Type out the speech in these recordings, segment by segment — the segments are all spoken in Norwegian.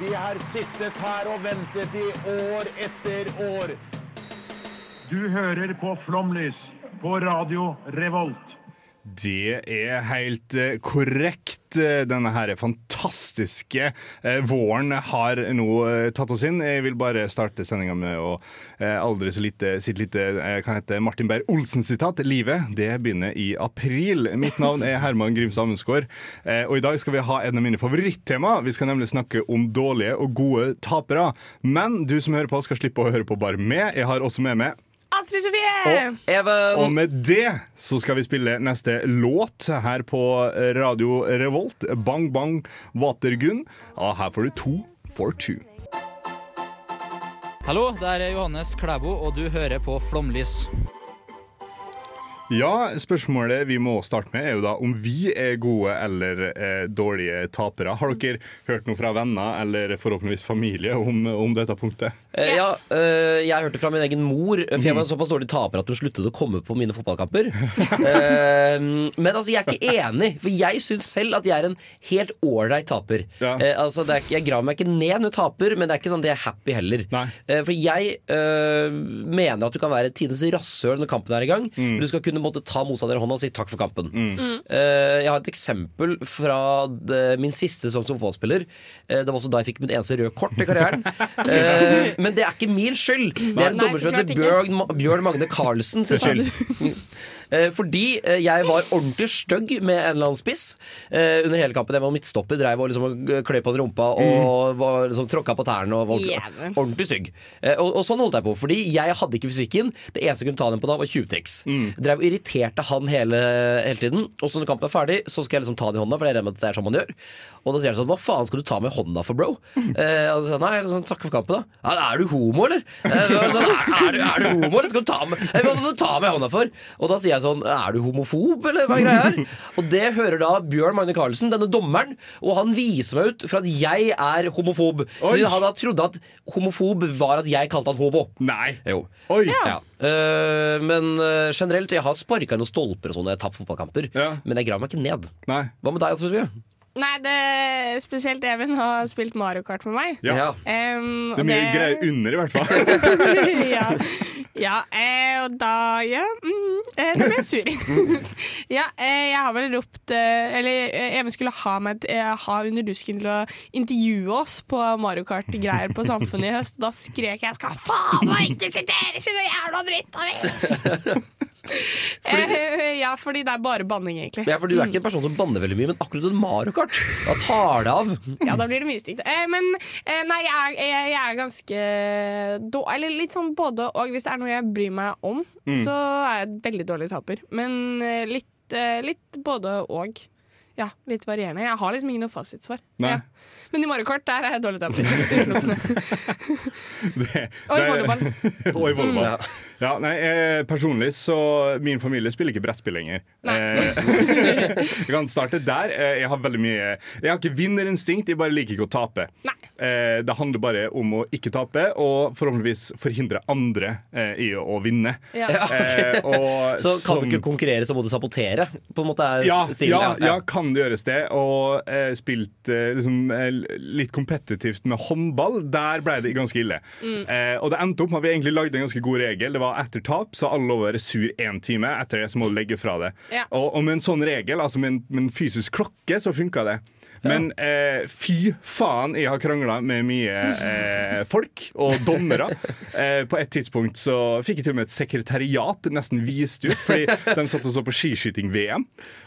Vi har sittet her og ventet i år etter år. Du hører på Flomlys på Radio Revolt. Det er helt eh, korrekt. Eh, Denne her fantastiske eh, våren har nå eh, tatt oss inn. Jeg vil bare starte sendinga med å aldri så lite sitt lite kan hete Martin Beyer-Olsen-sitat. Livet det begynner i april. Mitt navn er Herman Grims Amundsgaard, og i dag skal vi ha en av mine favorittema. Vi skal nemlig snakke om dårlige og gode tapere. Men du som hører på, skal slippe å høre på bare meg. Jeg har også med meg Astrid Sofie! og med det så skal vi spille neste låt her på Radio Revolt. Bang Bang Watergun. Ja, her får du to for two. Hallo, det er Johannes Klæbo, og du hører på Flomlys. Ja, spørsmålet vi må starte med, er jo da om vi er gode eller eh, dårlige tapere. Har dere hørt noe fra venner eller forhåpentligvis familie om, om dette punktet? Eh, ja, eh, jeg hørte fra min egen mor, for jeg var en såpass dårlig taper at hun sluttet å komme på mine fotballkamper. Eh, men altså, jeg er ikke enig, for jeg syns selv at jeg er en helt ålreit taper. Ja. Eh, altså, det er, jeg graver meg ikke ned når jeg taper, men det er ikke sånn at jeg er happy heller. Eh, for jeg eh, mener at du kan være tidenes rasshøl når kampen er i gang. Mm. Du skal kunne måtte ta motstander i hånda og si takk for kampen. Eh, jeg har et eksempel fra det, min siste sesong som fotballspiller. Eh, det var også da jeg fikk mitt eneste røde kort i karrieren. Eh, men det er ikke min skyld. Det er en dommer som heter. Bjørn, Bjørn Magne Carlsen sin skyld. Eh, Fordi eh, jeg var ordentlig stygg med en eller annen spiss eh, under hele kampen. Jeg var midtstopper, dreiv og liksom kløy på den rumpa og var liksom tråkka på tærne. Og var ordentlig, stygg. Og, og sånn holdt jeg på, fordi jeg hadde ikke fysikken. Det eneste jeg kunne ta den på da, var 20-triks. Dreiv og irriterte han hele, hele tiden. Og så når kampen er ferdig, så skal jeg liksom ta den i hånda, for jeg er redd med at det er sånn man gjør. Og da sier han sånn Hva faen skal du ta med hånda for, bro? Eh, og så Nei, sånn, takk for kampen, da. Ja, er du homo, eller? Eh, sånn, er, er, du, er du homo, eller? Skal du ta med, hva ta med hånda for? Og da sier jeg sånn Er du homofob, eller hva er greia her? Og det hører da Bjørn Magne Carlsen, denne dommeren, og han viser meg ut for at jeg er homofob. Fordi han da trodde at homofob var at jeg kalte han hobo. Nei. Jo. Oi! Ja. Eh, men uh, generelt, jeg har sparka noen stolper og sånn når jeg har tapt fotballkamper. Ja. Men jeg graver meg ikke ned. Nei. Hva med deg, Sofie? Nei, det spesielt Even har spilt Mario Kart med meg. Ja. Um, Det er mye greier under, i hvert fall. ja, ja eh, og da Ja, mm, eh, da ble jeg sur. ja, eh, jeg har vel ropt eh, Eller eh, Even skulle ha meg eh, ha under dusken til å intervjue oss på Mario Kart-greier på Samfunnet i høst. Og da skrek jeg 'skal faen meg ikke sitere sin jævla drittavis'! Eh, ja, fordi det er bare banning, egentlig. Ja, for Du er ikke en person som banner veldig mye, men akkurat en Mario Kart Da tar det av. Ja, da blir det mye stygt. Eh, men eh, nei, jeg, er- jeg, jeg er ganske då, Eller litt sånn både og. Hvis det er noe jeg bryr meg om, så er jeg et veldig dårlig taper. Men eh, litt, eh, litt både og. Ja, litt varierende. Jeg har liksom ikke noe fasitsvar. Nei. Ja. Men i Mario Kart der er jeg dårlig taper. Og i volleyball. Og i volleyball. Ja. Ja, nei, jeg, personlig så Min familie spiller ikke brettspill lenger. Nei. Eh, jeg kan starte der. Eh, jeg har veldig mye Jeg har ikke vinnerinstinkt, jeg bare liker ikke å tape. Nei. Eh, det handler bare om å ikke tape, og forhåpentligvis forhindre andre eh, i å, vinne. Ja. Okay. og Så kan du ikke konkurrere, så må du sabotere. På en måte er ja, stilen, ja, ja, kan det gjøres det. Og eh, spilt eh, liksom, eh, litt kompetitivt med håndball. Der ble det ganske ille. Eh, og det endte opp med at vi egentlig lagde en ganske god regel. Det var etter tap, så alle være sur én time. Etter det så må du legge fra det. Ja. Og, og med en sånn regel, altså med en, med en fysisk klokke, så funka det. Men eh, fy faen, jeg har krangla med mye eh, folk og dommere. Eh, på et tidspunkt så fikk jeg til og med et sekretariat nesten vist ut, fordi de satt og så på skiskyting-VM.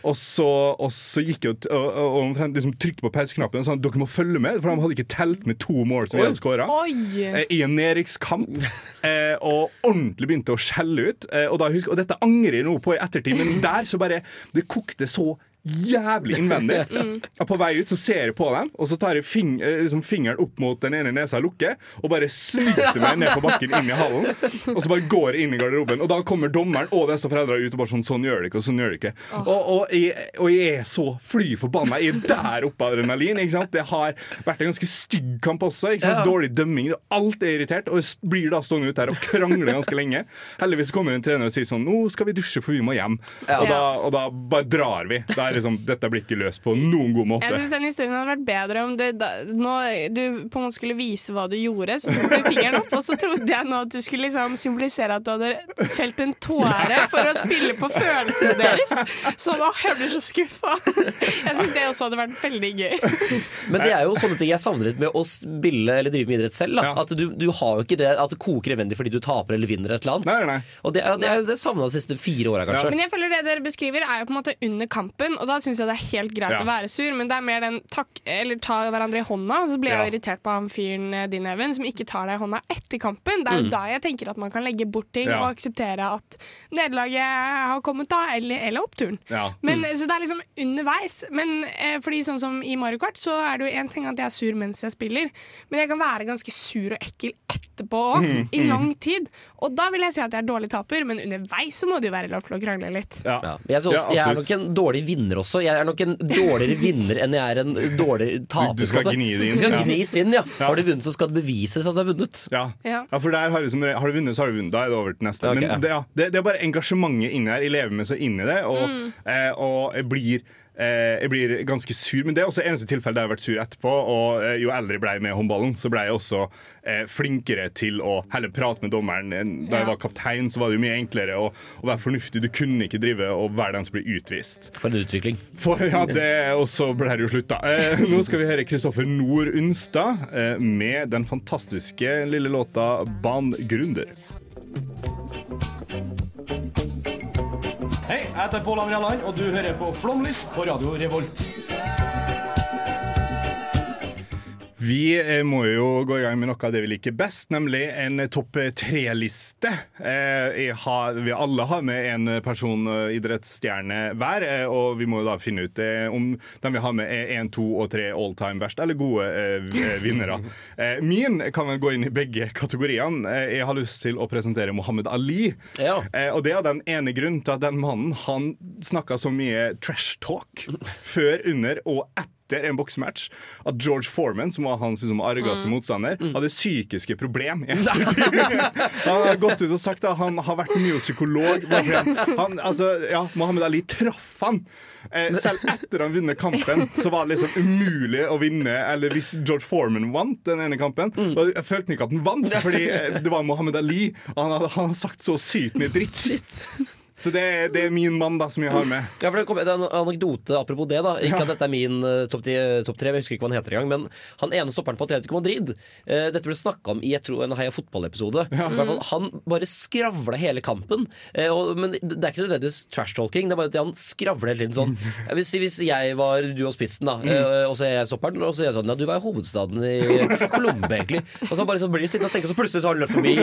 Og så, og så gikk jeg og, og, liksom trykte på pauseknappen og sa dere må følge med, for de hadde ikke telt med to mål som vi hadde skåra. Eh, I en nedrykkskamp. Eh, og ordentlig begynte å skjelle ut. Eh, og, da husker, og dette angrer jeg nå på i ettertid, men der så bare Det kokte så jævlig innvendig. Og på vei ut så ser jeg på dem, og så tar jeg fing eh, liksom fingeren opp mot den ene nesa og lukker, og bare snyter meg ned på bakken inn i hallen. Og så bare går jeg inn i garderoben, og da kommer dommeren og disse foreldrene ut og bare sånn Sånn gjør det ikke, og sånn gjør det ikke. Og, og, jeg, og jeg er så fly forbanna. Jeg er der oppe av adrenalin. Ikke sant? Det har vært en ganske stygg kamp også. Ikke sant? Dårlig dømming. Alt er irritert, og jeg blir da stående ute her og krangle ganske lenge. Heldigvis kommer en trener og sier sånn Nå skal vi dusje, for vi må hjem. Og, da, og da bare drar vi. Der er liksom, dette blir ikke løst på noen god måte. Jeg syns den historien hadde vært bedre om du, da, nå, du på en måte skulle vise hva du gjorde. Så tok du fingeren opp, og så trodde jeg nå at du skulle liksom symbolisere at du hadde felt en tåre for å spille på følelsene deres. Så da jeg blir så skuffa. Jeg syns det også hadde vært veldig gøy. Men det er jo sånne ting jeg savner litt med å spille eller drive med idrett selv. Da. Ja. At du, du har jo ikke det at det koker evendig fordi du taper eller vinner et eller annet. Nei, nei. Og det, er- det, er- det savna de siste fire åra, kanskje. Men jeg føler det dere beskriver er jo på en måte under kampen, og da syns jeg det er helt greit Ja. å være sur, men det er mer den takk, eller ta hverandre i hånda, så blir jeg Ja. irritert på han fyren eh, din, Even, som ikke tar deg i hånda etter kampen. Det er jo da jeg tenker at man kan legge bort ting Ja. og akseptere at nederlaget har kommet da, eller, eller oppturen. Ja. Men, Så det er liksom underveis. Men eh, fordi sånn som i Mario Kart, så er det jo én ting at jeg er sur mens jeg spiller, men jeg kan være ganske sur og ekkel etterpå òg, Mm, i lang tid. Og da vil jeg si at jeg er dårlig taper, men underveis så må det jo være lov til å krangle litt. Ja. Ja. Jeg, også, jeg er nok en dårlig vinner også. Jeg er nok en dårligere vinner enn jeg er en dårligere taper. Du skal gni det inn, Du skal ja. gnis inn, ja. Har du vunnet, så skal det bevises at du har vunnet. Ja. Ja. ja, for der har, du som, har du vunnet, så har du vunnet. Da er det over til neste. Ok, ja. Men det, ja, det, det er bare engasjementet inni her. Jeg lever meg så inn i det, og, Mm. eh, og jeg blir jeg blir ganske sur, men det er også eneste tilfelle der jeg har vært sur etterpå. Og eh, jo eldre jeg ble med håndballen, så ble jeg også eh, flinkere til å heller prate med dommeren. Eh, Da jeg var kaptein, så var det jo mye enklere å, å være fornuftig. Du kunne ikke drive og være den som blir utvist. For en utvikling. For, ja, det, og så ble det jo slutt, da. Eh, nå skal vi høre Kristoffer Nord Unstad eh, med den fantastiske lille låta 'Bangründer'. Hei, jeg heter Pål André Land, og du hører på Flomlys på Radio Revolt. Vi eh, må jo gå i gang med noe av det vi liker best, nemlig en topp tre-liste. Eh, vi alle har med en person eh, idrettsstjerne hver, eh, og vi må jo da finne ut eh, om den vi har med er én, to og tre all time verst, eller gode eh, eh, vinnere. Eh, min kan vel gå inn i begge kategoriene. Eh, jeg har lyst til å presentere Mohammed Ali. Ja. Eh, og det er den ene grunnen til at den mannen han snakka så mye trash talk før, under og etter en boksematch at George Foreman, som var hans liksom, argeste motstander, hadde psykiske problem. i ettertid. han har gått ut og sagt at han har vært Han, han, altså, ja, Mohammed Ali traff han. Eh, selv etter han vunnet kampen, så var det liksom umulig å vinne. Eller hvis George Foreman vant den ene kampen, da jeg følte han ikke at han vant, fordi eh, det var Mohammed Ali. Han hadde, han hadde sagt så sykt mye dritt. Så det, er- det er min mann da som jeg har med. Ja, for det, kom, en anekdote apropos det. da Ikke Ja. at dette er min uh, topp top tre, jeg husker ikke hva han heter engang. Men han ene stopperen på Atletico Madrid uh, Dette ble snakka om i jeg tror, en Heia fotball-episode. Ja. Mm. Han bare skravla hele kampen. Uh, og, men det er ikke nødvendigvis trash-talking. Det er bare at han skravler hele tiden sånn. Mm. Hvis, Hvis jeg var du og spissen, da eh, og så er jeg stopperen, og så er jeg sånn Ja, du var i hovedstaden i Colombia, egentlig. Og så bare så blir de sittende og tenker, og så plutselig så har han løpt forbi.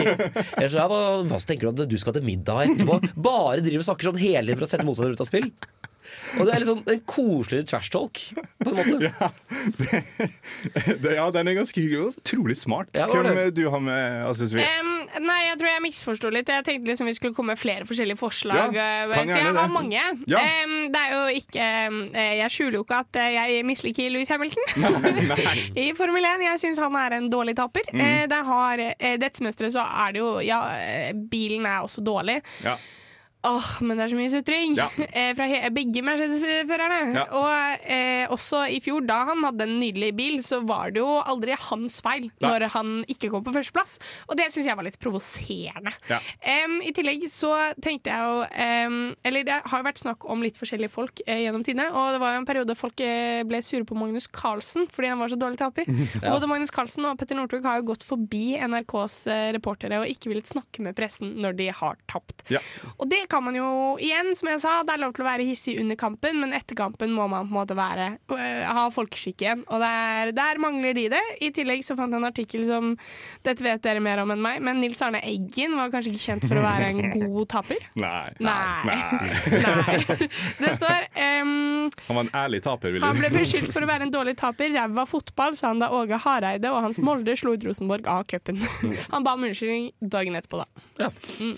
Jeg så, ja, hva, hva tenker du at du skal til middag etterpå? Bare driver og snakker sånn hele tiden for å sette motstanderen ut av spill. Og det er sånn en koseligere trash talk, på en måte. Ja, det, det, ja den er ganske hyggelig og utrolig smart. Ja, Hvem du har med Astrid Svie? Um, nei, jeg tror jeg misforsto litt. Jeg tenkte liksom vi skulle komme med flere forskjellige forslag. Ja, eh, så jeg har det. mange. Ja. Um, det er jo ikke um, Jeg skjuler jo ikke at eh, jeg misliker Louis Hamilton. Nei. I Formel 1. Jeg syns han er en dårlig taper. Mm. Uh, det har uh, Dette semesteret så er det jo Ja, bilen er også dårlig. Ja. Åh, men det er så mye sutring Ja. eh, fra begge Mercedes-førerne. Ja. Og eh, også i fjor, da han hadde en nydelig bil, så var det jo aldri hans feil Nei. når han ikke kom på førsteplass. Og det syns jeg var litt provoserende. Ja. Um, I tillegg så tenkte jeg jo um, Eller det har jo vært snakk om litt forskjellige folk eh, gjennom tidene, og det var jo en periode folk eh, ble sure på Magnus Carlsen fordi han var så dårlig taper. Og Både Magnus Carlsen og Petter Northug har jo gått forbi NRKs eh, reportere og ikke villet snakke med pressen når de har tapt. Og det kan man jo igjen, som jeg sa, det er lov til å være hissig under kampen, men etter kampen må man på en måte være øh, ha folkeskikk igjen. Og der, der mangler de det. I tillegg så fant jeg en artikkel som Dette vet dere mer om enn meg, men Nils Arne Eggen var kanskje ikke kjent for å være en god taper. Nei. Nei. Nei. Nei. Det står um, Han var en ærlig taper, vil Han ble beskyldt for å være en dårlig taper. Ræva fotball, sa han da Åge Hareide og hans Molde slo ut Rosenborg av cupen. Han ba om unnskyldning dagen etterpå, da.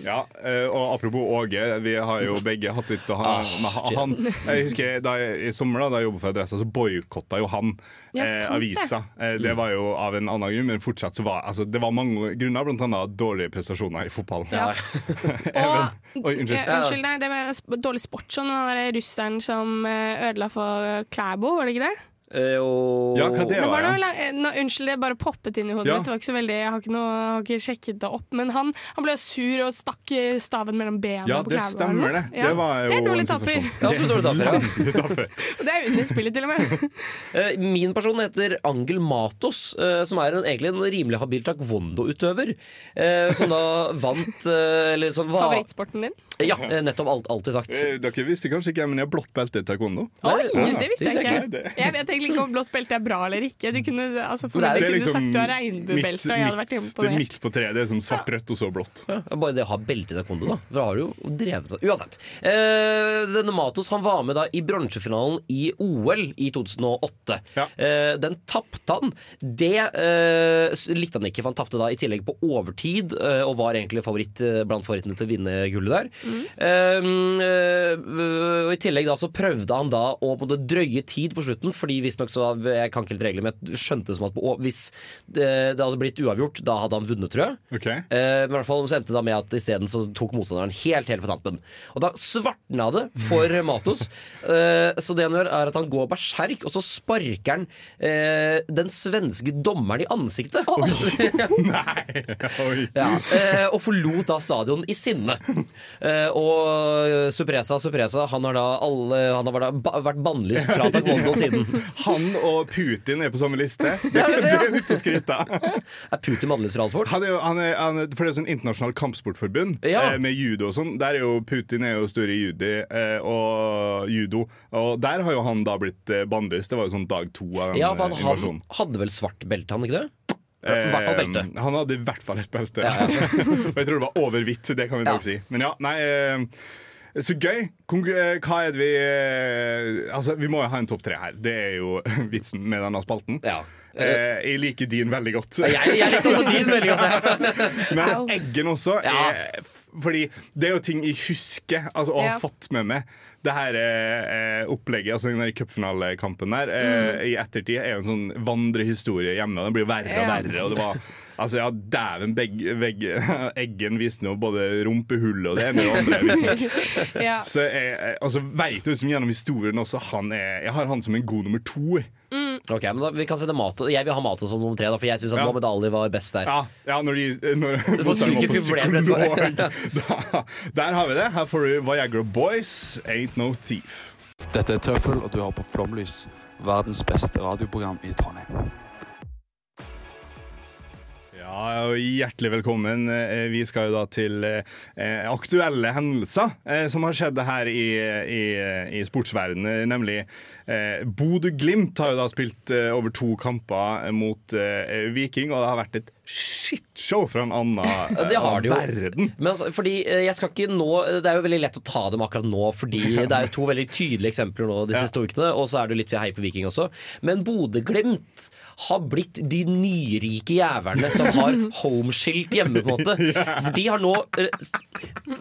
Ja, eh, og apropos Åge, vi har jo begge hatt litt å ha Ah, med han. Jeg husker da jeg, I sommer da, da jeg jobbet for Adressa, så boikotta jo han Ja, eh, avisa. Eh, det var jo av en annen grunn, men fortsatt så var altså, det var mange grunner, annet dårlige prestasjoner i fotball. Ja. Og Oi, unnskyld. Ja, unnskyld deg, det med dårlig sport sånn, den der russeren som eh, ødela for Klæbo, var det ikke det? Eh, og Ja, hva det Det var ja. la- eh, nå, unnskyld, det bare poppet inn i hodet Ja. mitt. Det var ikke så veldig, jeg har ikke, noe, jeg har ikke sjekket det opp. Men han, han ble sur og stakk staven mellom bena Ja, på stemmer det. Ja. Det var jo Det er dårlig en Ja, absolutt dårlig tapper, ja. Det er under spillet, til og med. Eh, Min person heter Angel Matos, eh, som er en, egentlig en rimelig habil taekwondo-utøver. eh, Som da vant Eller som var Favorittsporten din? Ja, eh, nettopp alt, alltid sagt. Eh, Dere visste kanskje ikke, men jeg har blått belte i taekwondo. Oi, ja, det visste jeg ikke. Jeg vet egentlig ikke om blått belte er bra eller ikke. Du kunne, altså, for meg det er kunne du liksom sagt du har regnbuebelte, og jeg hadde vært midt, det er midt på treet. Det er som svart, rødt og så blått. Ja, bare det å ha belte i taekwondo, da. For da har du jo drevet det. Uansett. Eh, denne Matos han var med da i bronsefinalen i OL i 2008. Ja. Eh, den tapte han. Det eh, likte han ikke, for han tapte da i tillegg på overtid, eh, og var egentlig favoritt eh, blant favorittene til å vinne gullet der. Eh, og I tillegg da så prøvde han da å måte drøye tid på slutten, fordi visstnok så Jeg kan ikke helt reglene, men jeg skjønte det som at hvis det, hadde blitt uavgjort, da hadde han vunnet, tror jeg. Okay. Eh, men i hvert fall så endte det da med at isteden så tok motstanderen helt helt på tampen. Og da svartna det for Matos. Eh, så det han gjør, er at han går berserk, og så sparker han den svenske dommeren i ansiktet. Nei! Oi. Ja, og forlot da stadion i sinne. Eh, og Supresa Supresa han har da, alle, han har da ba, vært bannlyst fra taekwondo siden. Han og Putin er på samme liste. Det, er litt å skryte av. Er Putin bannlyst fra all sport? Han er han er, han er, for det er sånn internasjonalt kampsportforbund Ja. eh, med judo og sånn. Der er jo Putin er jo stor i judi eh, og judo. Og der har jo han da blitt eh, bannlyst. Det var jo sånn dag to av den Ja, for han, eh, han hadde vel svart belte, han ikke det? I hvert fall belte. Eh, han hadde i hvert fall et belte. Ja, ja. og jeg tror det var over hvitt, det kan vi nok si. Men ja, nei eh, så gøy! Eh, hva er det vi eh, Altså, Vi må jo ha en topp tre her. Det er jo vitsen med denne spalten. Ja. Eh, jeg liker din veldig godt. Jeg, jeg liker også din veldig godt. Men Eggen også er Fordi det er jo ting jeg husker altså, og har Ja. fått med meg. Det her eh, opplegget, altså den cupfinalekampen der, eh, i ettertid er jo en sånn vandrehistorie hjemme. og Den blir verre og verre. Og det var Altså, ja, dæven Eggen viste nå både rumpehullet og det ene og det andre. visstnok. Ja. Så jeg, jeg- altså, vet du liksom gjennom historien også han er, Jeg har han som en god nummer to. Ok, men da, vi kan sende mat Jeg vil ha Mato som nummer tre, da, for jeg syns Ja. Mohammed Ali var best der. Ja, ja når de når, får på psykiske problemer psykolog. Da, Der har vi det. Her får du Viagra Boys, Ain't No Thief. Dette er Tøffel, og du har på Flomlys, verdens beste radioprogram i Trondheim. Ja, Hjertelig velkommen. Eh, Vi skal jo da til eh, aktuelle hendelser eh, som har skjedd her i, i, i sportsverdenen. Nemlig eh, Bodø-Glimt har jo da spilt eh, over to kamper mot eh, Viking, og det har vært et shitshow fra en annen Ja, det eh, har det jo. verden. Men altså, fordi eh, jeg skal ikke nå Det er jo veldig lett å ta dem akkurat nå, fordi det er jo to veldig tydelige eksempler nå de Ja. siste ukene. Og så er det jo litt vi heier på Viking også. Men Bodø-Glimt har blitt de nyrike jævlene som har homeskilt hjemme, på en måte. For de har nå eh,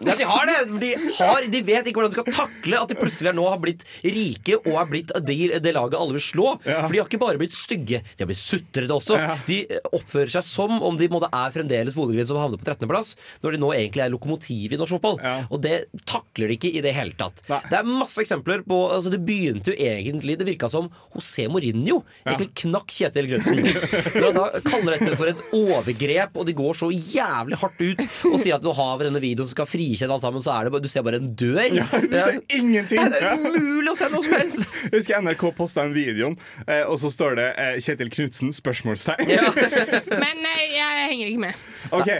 Ja, de har det! De, har, de vet ikke hvordan de skal takle at de plutselig nå har blitt rike og har blitt det, de laget alle vil slå. Ja. For de har ikke bare blitt stygge, de har blitt sutrete også. Ja. De oppfører seg som om de måtte er fremdeles Bodø-Glimt som havner på 13.-plass, når de nå egentlig er lokomotiv i norsk fotball. Ja. Og det takler de ikke i det hele tatt. Nei. Det er masse eksempler på altså Det begynte jo egentlig Det virka som José Mourinho egentlig knakk Kjetil Grønsen. da, da kaller dette for et overgrep, og de går så jævlig hardt ut og sier at nå har vi denne videoen som skal frikjenne alt sammen, så er det bare, du ser bare en dør. Du ser ingenting! Det er umulig å se noe som helst! Jeg husker NRK posta en videoen, eh, og så står det eh, 'Kjetil Knutsen?' spørsmålstegn. Ja. Men eh, jeg henger ikke med. OK.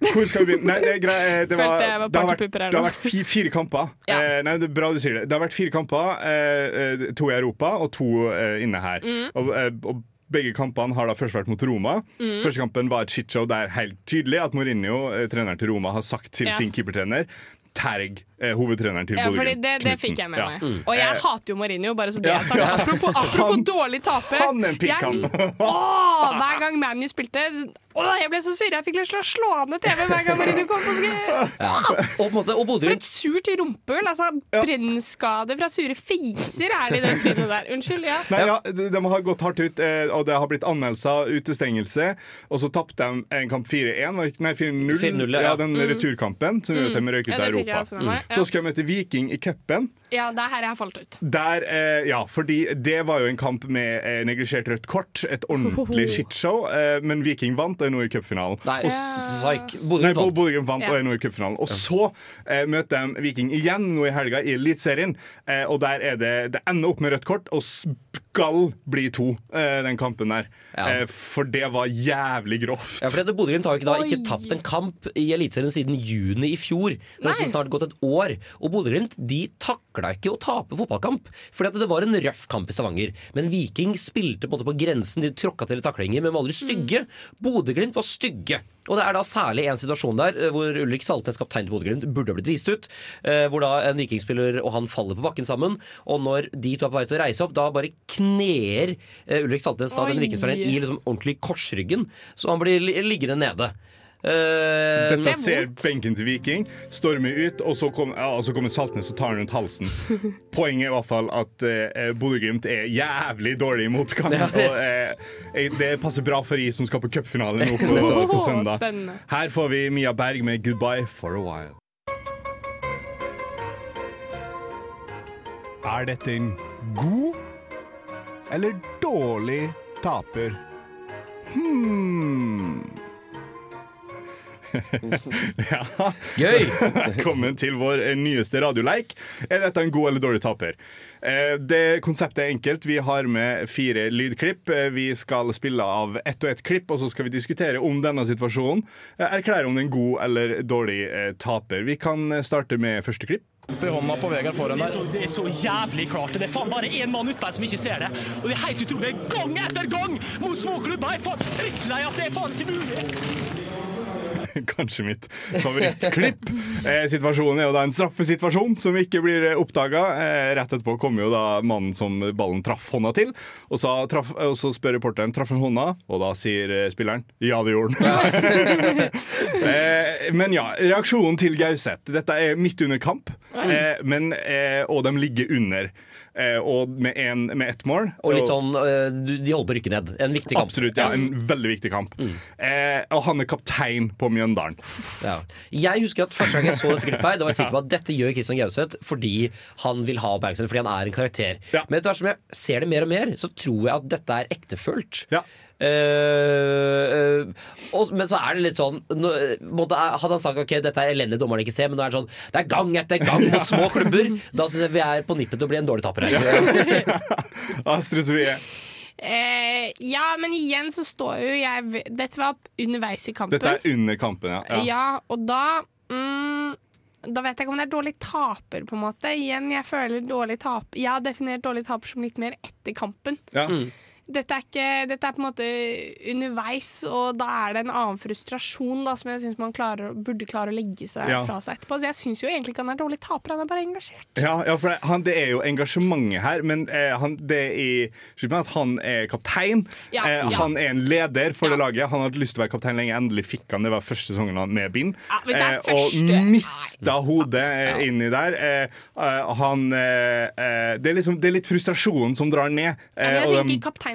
Hvor skal vi begynne? Nei, det er grei, eh, det, var, det har vært, det har vært fi, fire kamper. Ja. Eh, nei, det er bra du sier det. Det har vært fire kamper. Eh, to i Europa og to eh, inne her. Mm. Og, og begge kampene har da først vært mot Roma. Mm. Første kampen var et shitshow der helt tydelig at Mourinho, treneren til Roma, har sagt til Ja. sin keepertrener Terg, eh, hovedtreneren til Ja, Bodø Glimt. det, det fikk jeg med Ja. meg. Og jeg Eh, hater jo Mourinho, bare så det Ja, er sagt. Apropos, apropos Han- dårlig taper. han er en pikk, han. Åh, hver gang ManU spilte Åh, jeg ble så sur. Jeg fikk lyst til å slå av ned TV hver gang Mourinho kom på skri. Ja. Og, og For et surt rumpehull. Altså, Brennskade fra sure fiser er det i det trynet der. Unnskyld, ja. Nei, ja, de, de har gått hardt ut, eh, og det har blitt anmeldelser, utestengelse. Og så tapte de en kamp 4-1, nei 4-0. 4-0, ja. ja, den returkampen som gjorde at de røyk ut Mm. Av Europa. Så skal jeg møte Viking i cupen. Ja, det er her jeg har falt ut. Der, eh, ja, fordi det var jo en kamp med eh, neglisjert rødt kort. Et ordentlig shitshow. Eh, men Viking vant og er nå i cupfinalen. Nei, Og. Bodø Nei, Glimt vant. Bodø vant og er nå i cupfinalen. Og så eh, møter de Viking igjen nå i helga i Eliteserien. Eh, og der er det Det ender opp med rødt kort og skal bli to, eh, den kampen der. Ja. Eh, for det var jævlig grovt. Ja, for det- Bodø Glimt har jo ikke, da, ikke Oi. tapt en kamp i Eliteserien siden juni i fjor. Det har Nei. også snart gått et år. Og Bodø Glimt de takla ikke å tape fotballkamp. Fordi at det var en røff kamp i Stavanger. Men Viking spilte på, en måte på grensen. De tråkka til taklinger, men var aldri stygge. Bodø-Glimt var stygge. Og det er da særlig en situasjon der eh, hvor Ulrik Saltnes, kaptein til Bodø-Glimt, burde ha blitt vist ut. eh, Hvor da en vikingspiller og han faller på bakken sammen. Og når de to er på vei til å reise opp, da bare kner eh, Ulrik Saltnes da, den vikingspilleren i liksom ordentlig korsryggen. Så han blir liggende nede. Eh, Dette er ser benken til Viking, stormer ut, og så, kom, ja, og så kommer Saltnes og tar den rundt halsen. Poenget er i hvert fall at eh, Bodø-Glimt er jævlig dårlig i motgang. Og eh, det passer bra for I som skal på cupfinale nå på, på på søndag. Her får vi Mia Berg med 'Goodbye for a While'. Er dette en god eller dårlig taper? Hmm. Ja. Gøy! Velkommen til vår eh, nyeste radioleik. Er dette en god eller dårlig taper? Eh, Det Konseptet er enkelt. Vi har med fire lydklipp. Eh, Vi skal spille av ett og ett klipp, og så skal vi diskutere om denne situasjonen. Erklære om det er en god eller dårlig taper. Vi kan starte med første klipp. Hånda på Vegard foran Det er, der. så, det er så jævlig klart. Det er faen bare én mann ute der som ikke ser det. Og det er helt utrolig. Gang etter gang mot småklubber! Jeg er faen drittlei at det er faen ikke mulig. Kanskje mitt favorittklipp. Eh, situasjonen er jo da en straffesituasjon som ikke blir oppdaga. Eh, rett etterpå kommer jo da mannen som ballen traff hånda til. Og så, traf, og så spør reporteren traff han hånda, og da sier eh, spilleren ja, det gjorde han. eh, men ja, reaksjonen til Gauseth. Dette er midt under kamp, eh, men, eh, og de ligger under. Eh, og med, en, med ett mål. Og litt sånn eh, De holder på å rykke ned. En viktig kamp. Absolutt, ja. En veldig viktig kamp. Eh, og han er kaptein på Mjøndalen. Ja. Jeg husker at Første gang jeg så dette klippet, her Da var jeg sikker på at dette gjør Kristian Gauseth fordi han vil ha oppmerksomhet, fordi han er en karakter. Ja. Men etter hvert som jeg ser det mer og mer, så tror jeg at dette er ektefølt. Ja. Eh, eh, og, men så er det litt sånn nå, eh, måtte, Hadde han sagt ok, dette er elendig dommeren ikke ser, men nå er det sånn Det er gang etter gang mot små klubber. Da syns jeg vi er på nippet til å bli en dårlig taper her. Astrid Sofie. Eh, ja, men igjen så står jo jeg Dette var underveis i kampen. Dette er under kampen, ja. ja. Ja, og da mm, Da vet jeg ikke om det er dårlig taper, på en måte. Igjen, jeg føler dårlig taper Jeg har definert dårlig taper som litt mer etter kampen. Ja. Dette er, ikke, dette er på en måte underveis, og da er det en annen frustrasjon da, som jeg syns man klarer, burde klare å legge seg Ja. fra seg etterpå. Så jeg syns jo egentlig ikke han er dårlig taper, han er bare engasjert. Ja, ja, for det, han, det er jo engasjementet her, men eh, han, det er at han er kaptein. Ja, eh. Han er en leder for det laget. Han hadde lyst til å være kaptein lenge. Endelig fikk han det var første sesongen han med bind. Eh, og mista hodet eh, inni der. Eh, eh, han det, er liksom, det er litt frustrasjonen som drar ned. Jeg tenker dem-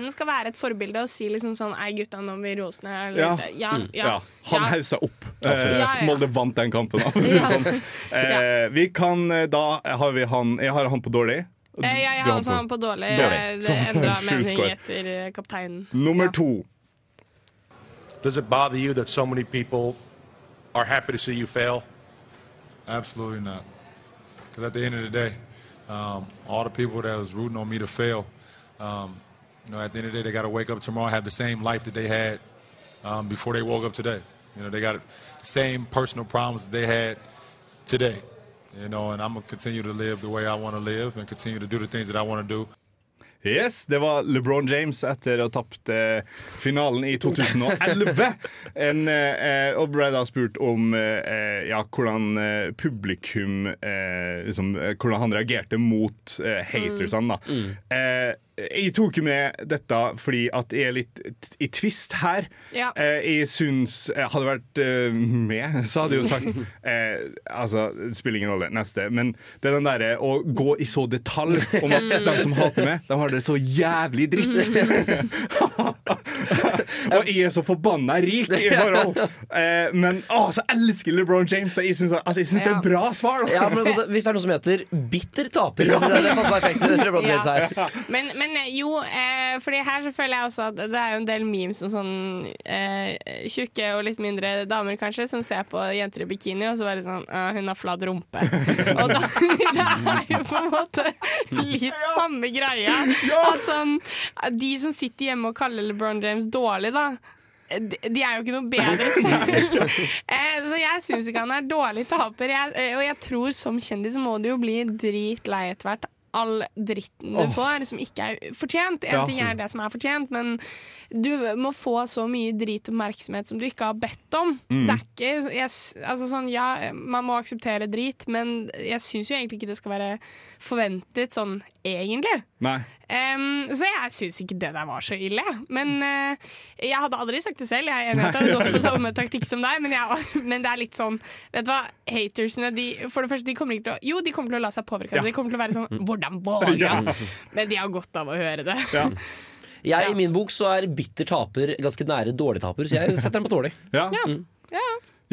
Kapteinen skal være et forbilde og si liksom sånn Ei, gutta, nå blir. Eller, Ja. ja, ja, ja, han ja. hausa opp. Eh. Molde vant den kampen. Sånn. eh, vi kan, eh, da har vi han Jeg har han på dårlig. Eh, du- Jeg, har også han på dårlig. Dårlig. Eh, Det endra mening etter kapteinen. Nummer Ja. to. Does it bother you that so many people are happy to see you fail? Absolutely not. Because at the end of the day, um, all the people that was rooting on me to fail, um, you know, at the end of the day, they got to wake up tomorrow have the same life that they had um, before they woke up today. You know, they got the same personal problems that they had today. You know, and I'm gonna continue to live the way I want to live and continue to do the things that I want to do. Yes, det var LeBron James etter å ha tapt eh, finalen i 2011. En, eh, og ble da spurt om eh, ja, hvordan eh, publikum eh, liksom, eh, Hvordan han reagerte mot eh, hatersene. da. Eh, jeg tok med dette fordi at jeg er litt i tvist her. Ja. Eh, jeg syns Hadde vært eh, med, så hadde jeg jo sagt eh, Altså, det spiller ingen rolle, neste. Men det er den derre å gå i så detalj om at de som hater meg, de har det så jævlig dritt. og jeg er så forbanna rik i forhold. Eh, men å, så elsker LeBron James, så jeg syns altså, jeg syns det er et bra svar. Ja, men Hvis det er noe som heter bitter taper, så synes jeg det perfekt. LeBron James her. Men, men eh, jo, eh, fordi her så føler jeg også at det er jo en del memes om sånn eh, tjukke og litt mindre damer kanskje, som ser på jenter i bikini og så bare sånn «Å, Hun har flat rumpe. og da, det er jo på en måte litt samme greia. At sånn De som sitter hjemme og kaller LeBron James dårlig, da. De, de er jo ikke noe bedre selv. eh, så jeg syns ikke han er dårlig taper. Jeg, eh, og jeg tror som kjendis må du jo bli dritlei etter hvert. All dritten du oh. får som ikke er fortjent. En Ja. ting er det som er fortjent, men du må få så mye drit og oppmerksomhet som du ikke har bedt om. Mm. Det er ikke jeg, altså sånn, Ja, man må akseptere drit, men jeg syns jo egentlig ikke det skal være forventet sånn egentlig. Nei. Em, så jeg syns ikke det der var så ille. Men uh, jeg hadde aldri sagt det selv. Jeg er enig i at jeg hadde gått for samme taktikk som deg, men, jeg, men det er litt sånn Vet du hva, hatersene de, For det første, de kommer ikke til å Jo, de kommer til å la seg påvirke. Ja. De kommer til å være sånn Hvordan våger Ja. Men de har godt av å høre det. Jeg, I min bok så er bitter taper ganske nære dårlig taper, så jeg setter den på dårlig. Ja. Mm.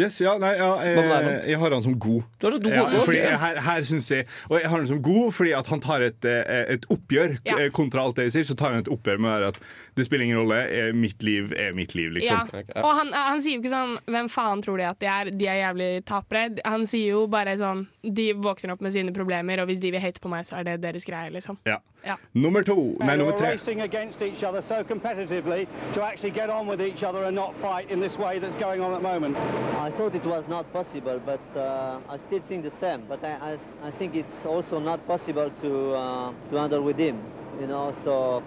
Yes, ja, nei, ja, jeg, deg, jeg har han som god. Du har så god, ja, fordi her, her synes jeg Og jeg har han som god fordi at han tar et, eh, et oppgjør Ja. eh, kontra alt det jeg sier. Så tar han et oppgjør med at det spiller ingen rolle. eh, Mitt liv er mitt liv, liksom. Ja. Og han, han sier jo ikke sånn 'Hvem faen tror de at de er? De er jævlig tapere'. Han sier jo bare sånn De våkner opp med sine problemer, og hvis de vil hate på meg, så er det deres greie, liksom. Ja. Ja. Nummer to. Nei, nummer tre. racing against each other so competitively to actually get on with each other and not fight in this way that's going on at the moment. I thought it was not possible, but uh, I still think the same. But I, I, I think it's also not possible to uh, to handle with him. You know, so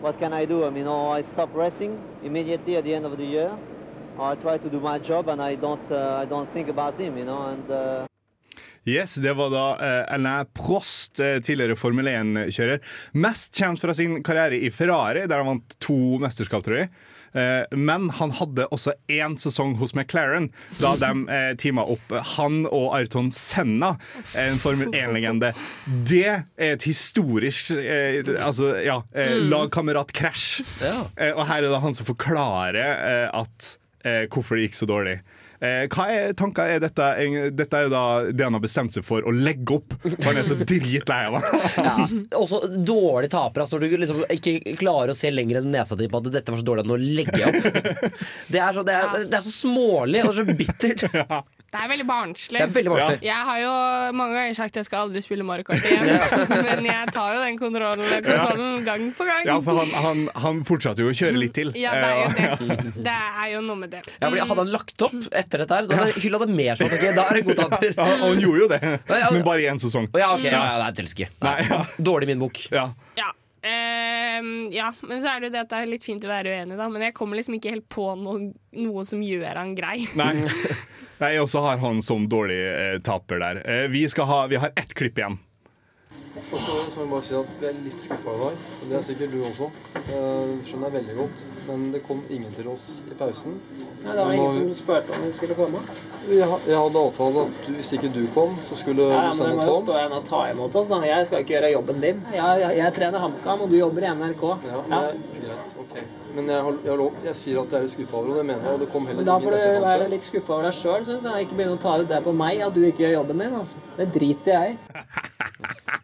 what can I do? I mean, or I stop racing immediately at the end of the year, or I try to do my job and I don't uh, I don't think about him. You know, and. Yes, Det var da uh, Alain Prost, eh, tidligere Formel 1-kjører. Mest kjent fra sin karriere i Ferrari, der han vant to mesterskap, tror jeg. Eh, men han hadde også én sesong hos McLaren, da de teama opp han og Ayrton Senna, en Formel 1-legende. Det er et historisk altså, ja, Mm. lagkameratkrasj. Ja. Og her er det han som forklarer at, hvorfor det gikk så dårlig. Eh, hva er tanker er dette? Dette er jo da det han har bestemt seg for å legge opp. For han er så dritlei av det. Ja, også dårlig taper. Altså, når du liksom ikke klarer å se lenger enn nesa di på at dette var så dårlig at nå legger jeg opp. Det er så, det er, det er så smålig og så bittert. Det er veldig barnslig. Det er veldig barnslig. Jeg har jo mange ganger sagt at jeg skal aldri spille Mario Kart igjen, men jeg tar jo den kontrollen, konsollen gang på gang. Ja, for han, han, han fortsatte jo å kjøre litt til. Ja, det er jo det. Det er jo noe med det. Ja, fordi Hadde han lagt opp etter dette, her, så hadde hylla det mer sånn. Okay, da er det god taper. Ja, og han gjorde jo det, men bare i én sesong. Ja, ok, ja, ja, det er elsker. Dårlig min bok. Ja. Ja. Ehm, ja, men så er det jo det at det er litt fint å være uenig, da. Men jeg kommer liksom ikke helt på noe, noe som gjør han grei. Nei. Jeg også har han som dårlig eh, taper der. Eh, vi, ha, vi har ett klipp igjen. Og så så må jeg bare si at vi er litt skuffa i dag. og Det er sikkert du også. Eh, Det skjønner jeg veldig godt. Men det kom ingen til oss i pausen. Nei, det var Men ingen som spurte om vi skulle komme. Jeg hadde avtale at hvis ikke du kom, så skulle Ja, du men du sende må jo stå igjen og ta imot oss. Da. Jeg skal ikke gjøre jobben din. Jeg, jeg, jeg trener HamKam, og du jobber i NRK. Ja, men greit, ok. Men jeg, har, jeg, har lov, jeg sier at jeg er litt skuffa over det, og det mener jeg. Og det kom heller Men da får du være litt skuffa over deg sjøl, syns jeg. Ikke begynne å ta ut det på meg at du ikke gjør jobben din. Altså. Det driter jeg i.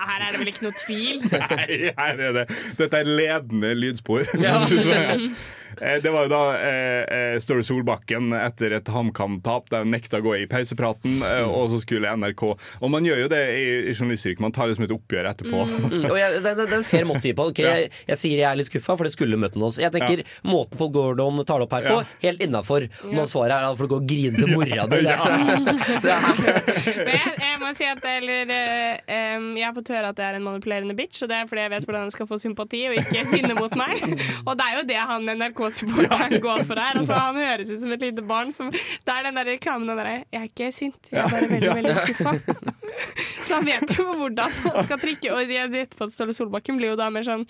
Her er det vel ikke noe tvil. Nei, her er det. Dette er ledende lydspor. Ja. Eh, Det var jo da eh, eh, Ståle Solbakken etter et HamKam-tap der han nekta å gå i pausepraten, eh, Mm. og så skulle NRK Og man gjør jo det i, i journalistyrket, man tar liksom et oppgjør etterpå. Mm, og jeg, det, det, er en fair måte å si på. Okay, Ja. jeg, jeg sier jeg er litt skuffa, for det skulle møtt med oss. Jeg tenker Måten Paul Gordon tar det opp her på, Ja. helt innafor. Når svaret er at for å gå og grine til mora di. Jeg, jeg må si at eller, um, Jeg har fått høre at jeg er en manipulerende bitch, og det er fordi jeg vet hvordan jeg skal få sympati og ikke sinne mot meg. Og det er jo det han NRK-supporteren går for her. Altså, han høres ut som et lite barn. Som, det er den der reklamen derre 'Jeg er ikke sint, jeg er bare veldig, Ja. veldig skuffa'. Så han vet jo hvordan han skal trikke. Og etterpå at Ståle Solbakken blir jo da mer sånn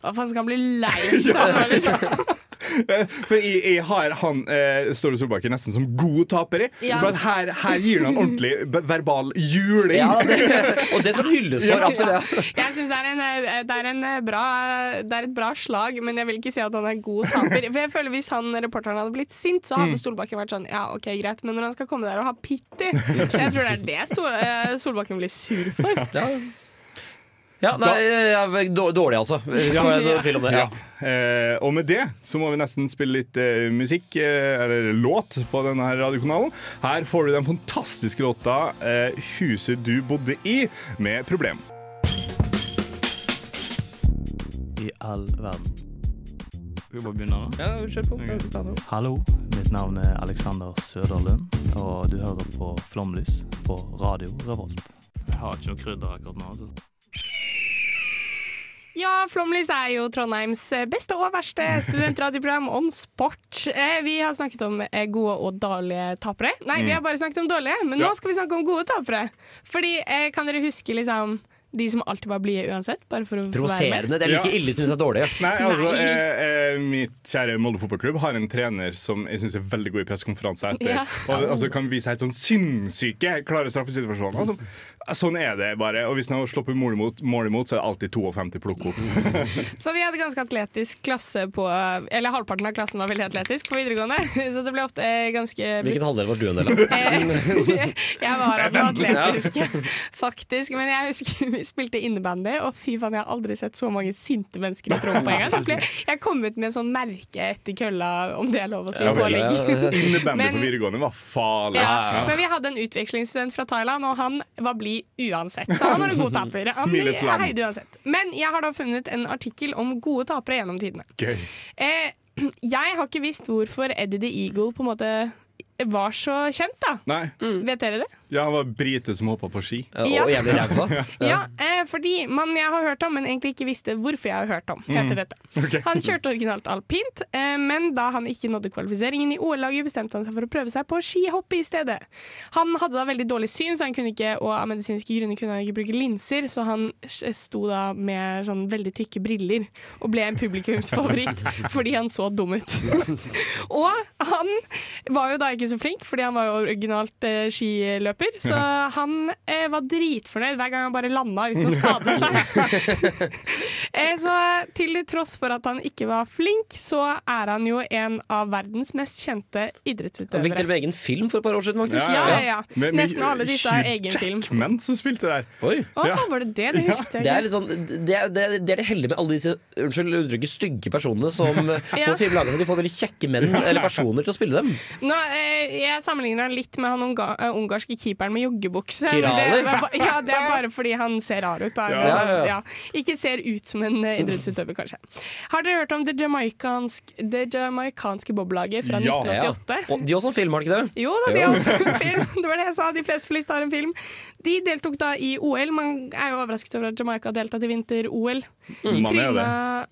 Hva faen skal han bli lei seg? Liksom. For jeg, jeg har han eh, Ståle Solbakken nesten som god taper i. Ja. For at her, her gir han ordentlig verbal juling. Ja, det- og det skal han hylles for, absolutt. Jeg syns det, eh, det, en eh, bra, det er et bra slag, men jeg vil ikke si at han er god taper. For jeg føler Hvis han reporteren hadde blitt sint, så hadde Mm. Solbakken vært sånn Ja, ok, greit, men når han skal komme der og ha pitti Jeg tror det er det Stol, eh, Solbakken blir sur for. Ja, nei, jeg er dårlig, altså. Ja. det var om det. Ja. Eh, og med det så må vi nesten spille litt eh, musikk, eh, eller låt, på denne her radiokanalen. Her får du den fantastiske låta eh, 'Huset du bodde i', med Problem. I all verden. Skal vi bare begynne? da? Ja, kjør på. Hallo, mitt navn er Alexander Søderlund, og du hører på Flomlys på Radio Revolt. Jeg har ikke noe krydder akkurat nå. altså. Ja, Flomlys er jo Trondheims beste og verste studentradioprogram om sport. Eh, Vi har snakket om eh, gode og dårlige tapere. Nei, vi Mm. har bare snakket om dårlige, men Ja. nå skal vi snakke om gode tapere. Fordi, eh, kan dere huske liksom de som alltid var blide uansett? Bare for å være Provoserende. Det er like ille som hvis det er dårlig. Nei, altså, Nei. eh, eh, Mitt kjære Molde fotballklubb har en trener som jeg syns er veldig god i pressekonferanser etter. Ja. Og altså, kan vise helt sånn sinnssyke klare straffesituasjoner. Altså, sånn er det bare. Og hvis han har sluppet mål imot, mål imot, så er det alltid 52 plukk opp. For vi hadde ganske atletisk klasse på Eller halvparten av klassen var veldig atletisk på videregående, så det ble ofte eh, ganske Hvilken halvdel var du en del av? Eh, jeg var av den atletiske, faktisk. Men jeg husker vi spilte innebandy, og fy faen, jeg har aldri sett så mange sinte mennesker i et rom på en gang. Jeg kom ut med en sånn merke etter kølla, om det er lov å si, Ja, vel. Innebandy Men- på videregående var farlig. Ja, men vi hadde en utvekslingsstudent fra Thailand, og han var blid uansett. Så han var en god taper. Smilets land. Men jeg har da funnet en artikkel om gode tapere gjennom tidene. Gøy. Eh, jeg har ikke visst hvorfor Eddie the Eagle på en måte var så kjent, da. Nei. Vet dere det? Ja, han var brite som hoppa på ski. Ja. Og jævlig ræva. Ja, eh, fordi man jeg har hørt om, men egentlig ikke visste hvorfor jeg har hørt om. heter Mm. dette. Okay. Han kjørte originalt alpint, eh, men da han ikke nådde kvalifiseringen i OL-laget, bestemte han seg for å prøve seg på skihopp i stedet. Han hadde da veldig dårlig syn, så han kunne ikke, og av medisinske grunner kunne han ikke bruke linser, så han sto da med sånn veldig tykke briller og ble en publikumsfavoritt fordi han så dum ut. og han var jo da ikke så flink, fordi han var jo originalt eh, skiløper, så han eh, var dritfornøyd hver gang han bare landa uten å skade seg. Eh, Så til tross for at han ikke var flink, så er han jo en av verdens mest kjente Han fikk til og med egen film for et par år siden, faktisk. Ja, ja, ja. Med- med Nesten alle disse har egen film. Jackman som spilte der. Oi. Å, var det det? Det husket jeg Det er ikke. litt sånn Det er det, det, er det heldige med alle disse unnskyld uttrykket stygge personene som Ja. får film laga. De får veldig kjekke menn eller personer til å spille dem. Nå, eh, jeg sammenligner han litt med han unga, eh, ungarske keeperen med joggebukse. Kirali? Det, ja, det er bare fordi han ser rar ut. Da. Ja. Altså, Ja, ja, ja. ja. Ikke ser ut som en eh, idrettsutøver, kanskje. Har dere hørt om det jamaikanske det jamaicanske bobblaget fra 1988? Og de har også en film, har de ikke det? Jo da, de har også en film. Det var det jeg sa. De fleste på lista har en film. De deltok da i OL. Man er jo overrasket over at Jamaica har deltatt i vinter-OL. Mm, Tryna,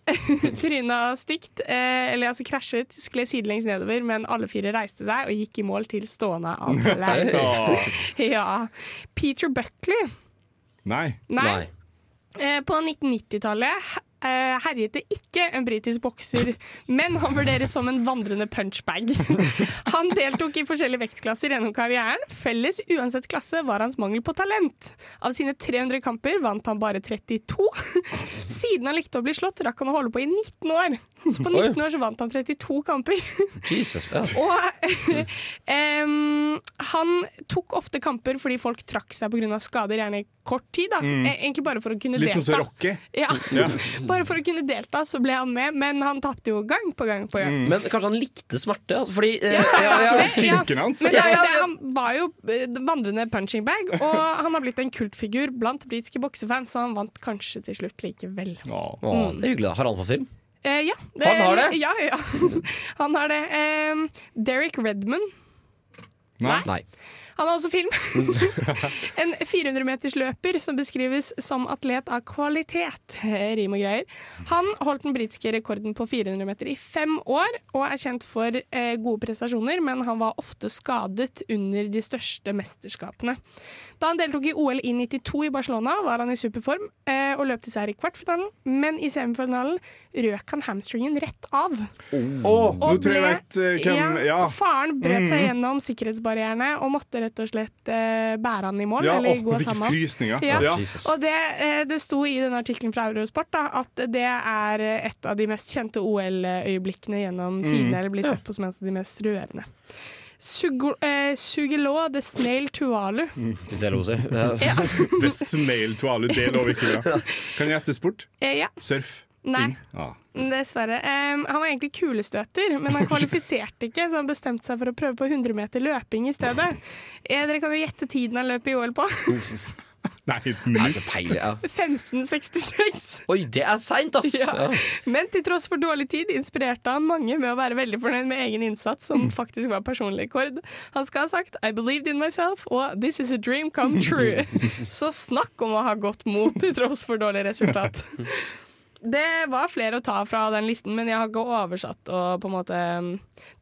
tryna stygt, eh, eller altså krasjet, skled sidelengs nedover, men alle fire reiste seg og gikk i mål til stående applaus. Ja. Peter Buckley Nei. Nei. Eh, På 1990-tallet eh, herjet det ikke en britisk bokser, men han vurderes som en vandrende punchbag. Han deltok i forskjellige vektklasser gjennom karrieren. Felles uansett klasse var hans mangel på talent. Av sine 300 kamper vant han bare 32. Siden han likte å bli slått, rakk han å holde på i 19 år. Så på 19 år så vant han 32 kamper. Jesus, ja. Og um, han tok ofte kamper fordi folk trakk seg pga. skader, gjerne i kort tid. da Mm. Eh, Egentlig bare for å kunne Litt delta. sånn som Rocky. Ja. Ja. Bare for å kunne delta, så ble han med, men han tapte jo gang på gang på gang. Men kanskje han likte smerte? Altså, fordi eh, Ja, ja, ja, det- hans. Men det, Ja, det, han var jo eh, vandrende punching bag, og han har blitt en kultfigur blant britiske boksefans, så han vant kanskje til slutt likevel. Å, det er hyggelig. da. Har han fått film? Eh, ja. Han har det? Ja, ja. Han har det. Eh, Derek Redman. Nei. Nei. Han har også film. en 400-metersløper som beskrives som atlet av kvalitet. Rim og greier. Han holdt den britiske rekorden på 400 meter i fem år, og er kjent for eh, gode prestasjoner, men han var ofte skadet under de største mesterskapene. Da han deltok i OL i 92 i Barcelona, var han i superform eh, og løp til seier i kvartfinalen, men i semifinalen røk han hamstringen rett av. Nå Og tror jeg ble- vet eh, hvem Ja. Faren brøt seg Mhm. gjennom sikkerhetsbarrierene og måtte rett og slett eh, bære han i mål. Ja, eller gå sammen. frysninger. Ja. Ja. Og det, eh, det sto i denne artikkelen fra Eurosport da, at det er et av de mest kjente OL-øyeblikkene gjennom Mm. tidene, eller blir sett på som en av de mest rørende. Sugo, eh, Sugelo the Snail Tuvalu. Hvis det er lov å si. The snail toalu, det lover ikke bra. Kan jeg gjette sport? Eh, ja. Surf? Nei. Ah. Dessverre. Um, han var egentlig kulestøter, men han kvalifiserte ikke, så han bestemte seg for å prøve på 100 meter løping i stedet. Eh, dere kan jo gjette tiden han løp i OL på. Nei, et minutt. Peil, ja. 1566. Oi, det er seint, ass! Ja. Ja. Men til tross for dårlig tid inspirerte han mange med å være veldig fornøyd med egen innsats, som faktisk var personlig rekord. Han skal ha sagt 'I believed in myself' og 'This is a dream come true'. Så snakk om å ha godt mot til tross for dårlig resultat. Det var flere å ta fra den listen, men jeg har ikke oversatt og på en måte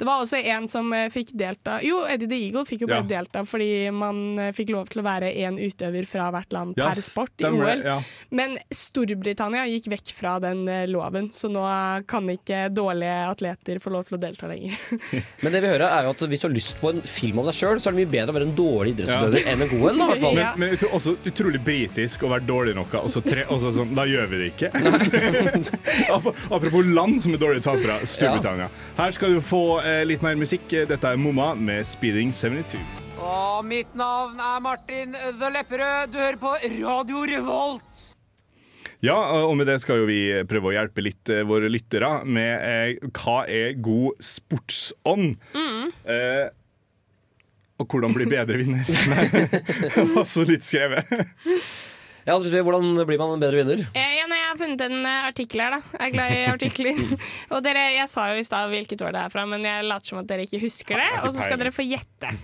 Det var også en som eh, fikk delta Jo, Eddie the Eagle fikk jo bare Ja. delta fordi man eh, fikk lov til å være én utøver fra hvert land yes, per sport i OL. ja. Men Storbritannia gikk vekk fra den eh, loven, så nå kan ikke dårlige atleter få lov til å delta lenger. Men det vi hører er jo at hvis du har lyst på en film om deg sjøl, så er det mye bedre å være en dårlig idrettsutøver enn en god en. da, i hvert fall. Men, men også utrolig britisk å være dårlig noe, og så tre, og så sånn, da gjør vi det ikke. Ap- Apropos land som er dårlige tapere, Storbritannia. Her skal du få eh, litt mer musikk. Dette er Momma med 'Speeding 72'. Og mitt navn er Martin The Lepperød. Du hører på Radio Revolt. Ja, og med det skal jo vi prøve å hjelpe litt eh, våre lyttere med eh, hva er god sportsånd. Eh, og hvordan bli bedre vinner. Nei, det var så litt skrevet. Ja, Hvordan blir man en bedre vinner? Jeg har funnet en eh, artikkel her, da. Jeg er glad i artikler. og dere, jeg sa jo i stad hvilket år det er fra, men jeg later som at dere ikke husker det. Og så skal dere få gjette.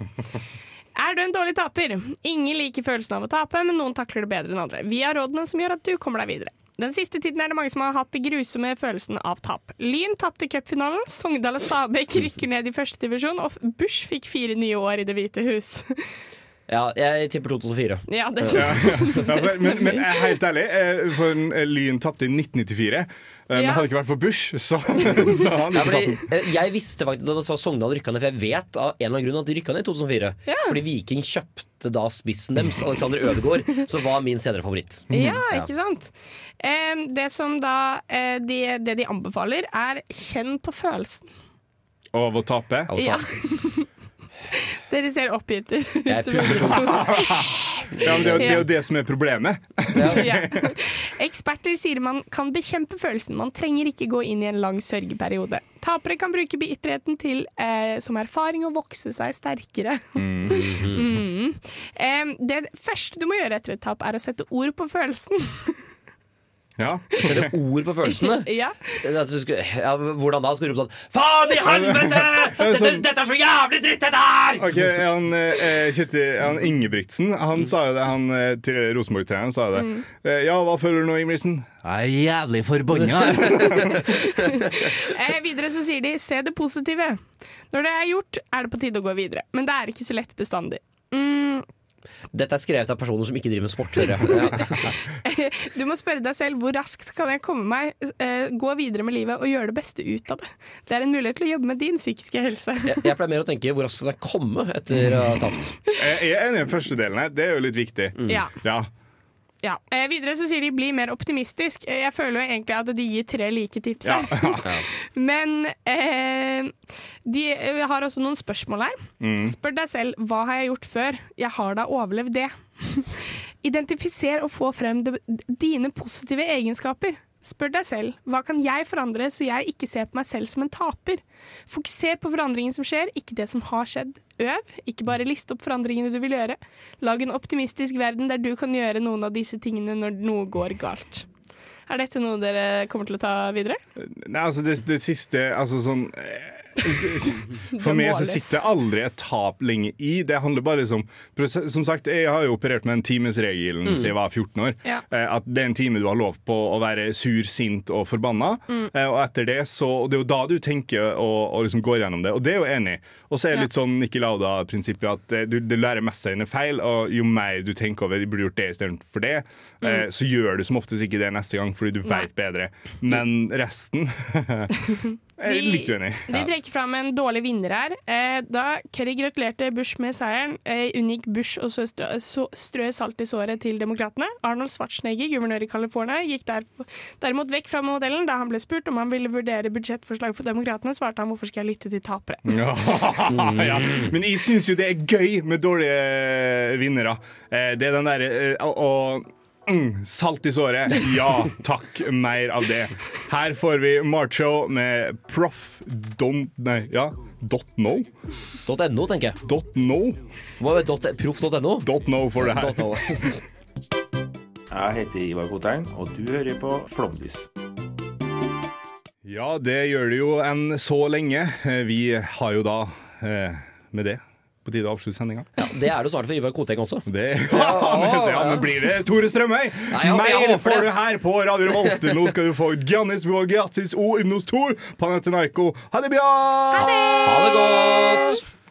Er du en dårlig taper? Ingen liker følelsen av å tape, men noen takler det bedre enn andre. Vi har rådene som gjør at du kommer deg videre. Den siste tiden er det mange som har hatt det grusomme følelsen av tap. Lyn tapte cupfinalen, Sogndal og Stabæk rykker ned i første divisjon, og Bush fikk fire nye år i Det hvite hus. Ja, jeg tipper 2004. Ja, det, Ja, ja, men, men er helt ærlig, eh, for en, eh, Lyn tapte i 1994. eh, Men Ja. hadde det ikke vært for Bush, så, så han Ja, ikke fordi, tatt eh, jeg visste faktisk da sa Sogndal rykka ned, for jeg vet av en eller annen grunn at de rykka ned i 2004. Ja. Fordi Viking kjøpte da spissen deres, Alexander Ødegaard, som var min senere favoritt. Ja, ikke sant? Eh, det som da eh, de, Det de anbefaler, er kjenn på følelsen. Av å tape? Ja. Dere ser oppgitt ut. Jeg puster. Ja, men det, er jo- det er jo det som er problemet. Ja. Eksperter sier man kan bekjempe følelsen. Man trenger ikke gå inn i en lang sørgeperiode. Tapere kan bruke bitterheten til eh, som erfaring og vokse seg sterkere. Mm. Eh, det første du må gjøre etter et tap, er å sette ord på følelsen. Ja. Setter ord på følelsene? ja. Altså, skal- ja, hvordan da? Skal du rope sånn Faen i helvete! Dette, dette er så jævlig dritt, dette her! Ok, han, eh, Kjetil, han Ingebrigtsen Han sa jo det, han eh, til Rosenborg-treneren sa jo det. Mm. Eh, Ja, hva føler du nå, Ingebrigtsen? Jeg er jævlig forbanna. Eh, videre så sier de se det positive. Når det er gjort, er det på tide å gå videre. Men det er ikke så lett bestandig. Mm, Dette er skrevet av personer som ikke driver med sport. Ja. Du må spørre deg selv hvor raskt kan jeg komme meg, eh, gå videre med livet og gjøre det beste ut av det. Det er en mulighet til å jobbe med din psykiske helse. Jeg, jeg pleier mer å tenke hvor raskt kan jeg komme etter å ha tapt. Jeg er enig i den første delen her. Det er jo litt viktig. Ja. Ja. Ja. Eh, videre så sier de 'bli mer optimistisk'. Eh, Jeg føler jo egentlig at de gir tre like tips Ja. Men eh, de eh, har også noen spørsmål her. Mm. Spør deg selv 'hva har jeg gjort før'? Jeg har da overlevd det. Identifiser og få frem de, dine positive egenskaper. Spør deg selv hva kan jeg forandre så jeg ikke ser på meg selv som en taper. Fokuser på forandringen som skjer, ikke det som har skjedd. Øv, ikke bare liste opp forandringene du vil gjøre. Lag en optimistisk verden der du kan gjøre noen av disse tingene når noe går galt. Er dette noe dere kommer til å ta videre? Nei, altså det, det siste Altså sånn eh, For meg så sitter aldri et tap lenge i. Det handler bare liksom Som sagt, jeg har jo operert med en timesregelen Mm. siden jeg var 14 år. Ja. Eh, At det er en time du har lov på å være sur, sint og forbanna. Mm. Eh, Og etter det så Det er jo da du tenker og, og liksom går gjennom det, og det er jo enig. Og så er det litt sånn Nikki Lauda-prinsippet at eh, du, du lærer mest av dine feil, og jo mer du tenker over du burde gjort det istedenfor det, Mm. så gjør du som oftest ikke det neste gang fordi du veit bedre. Men resten Er litt uenig. De trekker fram en dårlig vinner her. Eh, da Kerry gratulerte Bush med seieren, eh, unngikk Bush å strø, salt i såret til demokratene. Arnold Schwarzenegger, guvernør i California, gikk der, derimot vekk fra modellen. Da han ble spurt om han ville vurdere budsjettforslag for demokratene, svarte han hvorfor skal jeg lytte til tapere. Ja. Men jeg syns jo det er gøy med dårlige vinnere. Eh, Det er den derre å Mm, salt i såret. Ja takk, mer av det. Her får vi Marcho med proff don't Nei, ja. Dot no? .no, tenker jeg. Dot no? Hva er dot, proff Dot no for det her. Dot no. Jeg heter Ivar Kotein, og du hører på Flåmlys. Ja, det gjør det jo enn så lenge. Eh, Vi har jo da eh, med det på tide å avslutte sendinga. Ja, det er det snart for Ivar Koteng også. Det, ja, men, ja, men blir det Tore Strømøy? Mer får det. du her på Radio Revolt. Nå skal du få Giannis Vogiatis og Ymnos Tor, Panathinaiko. Ha det bra! Ha det godt!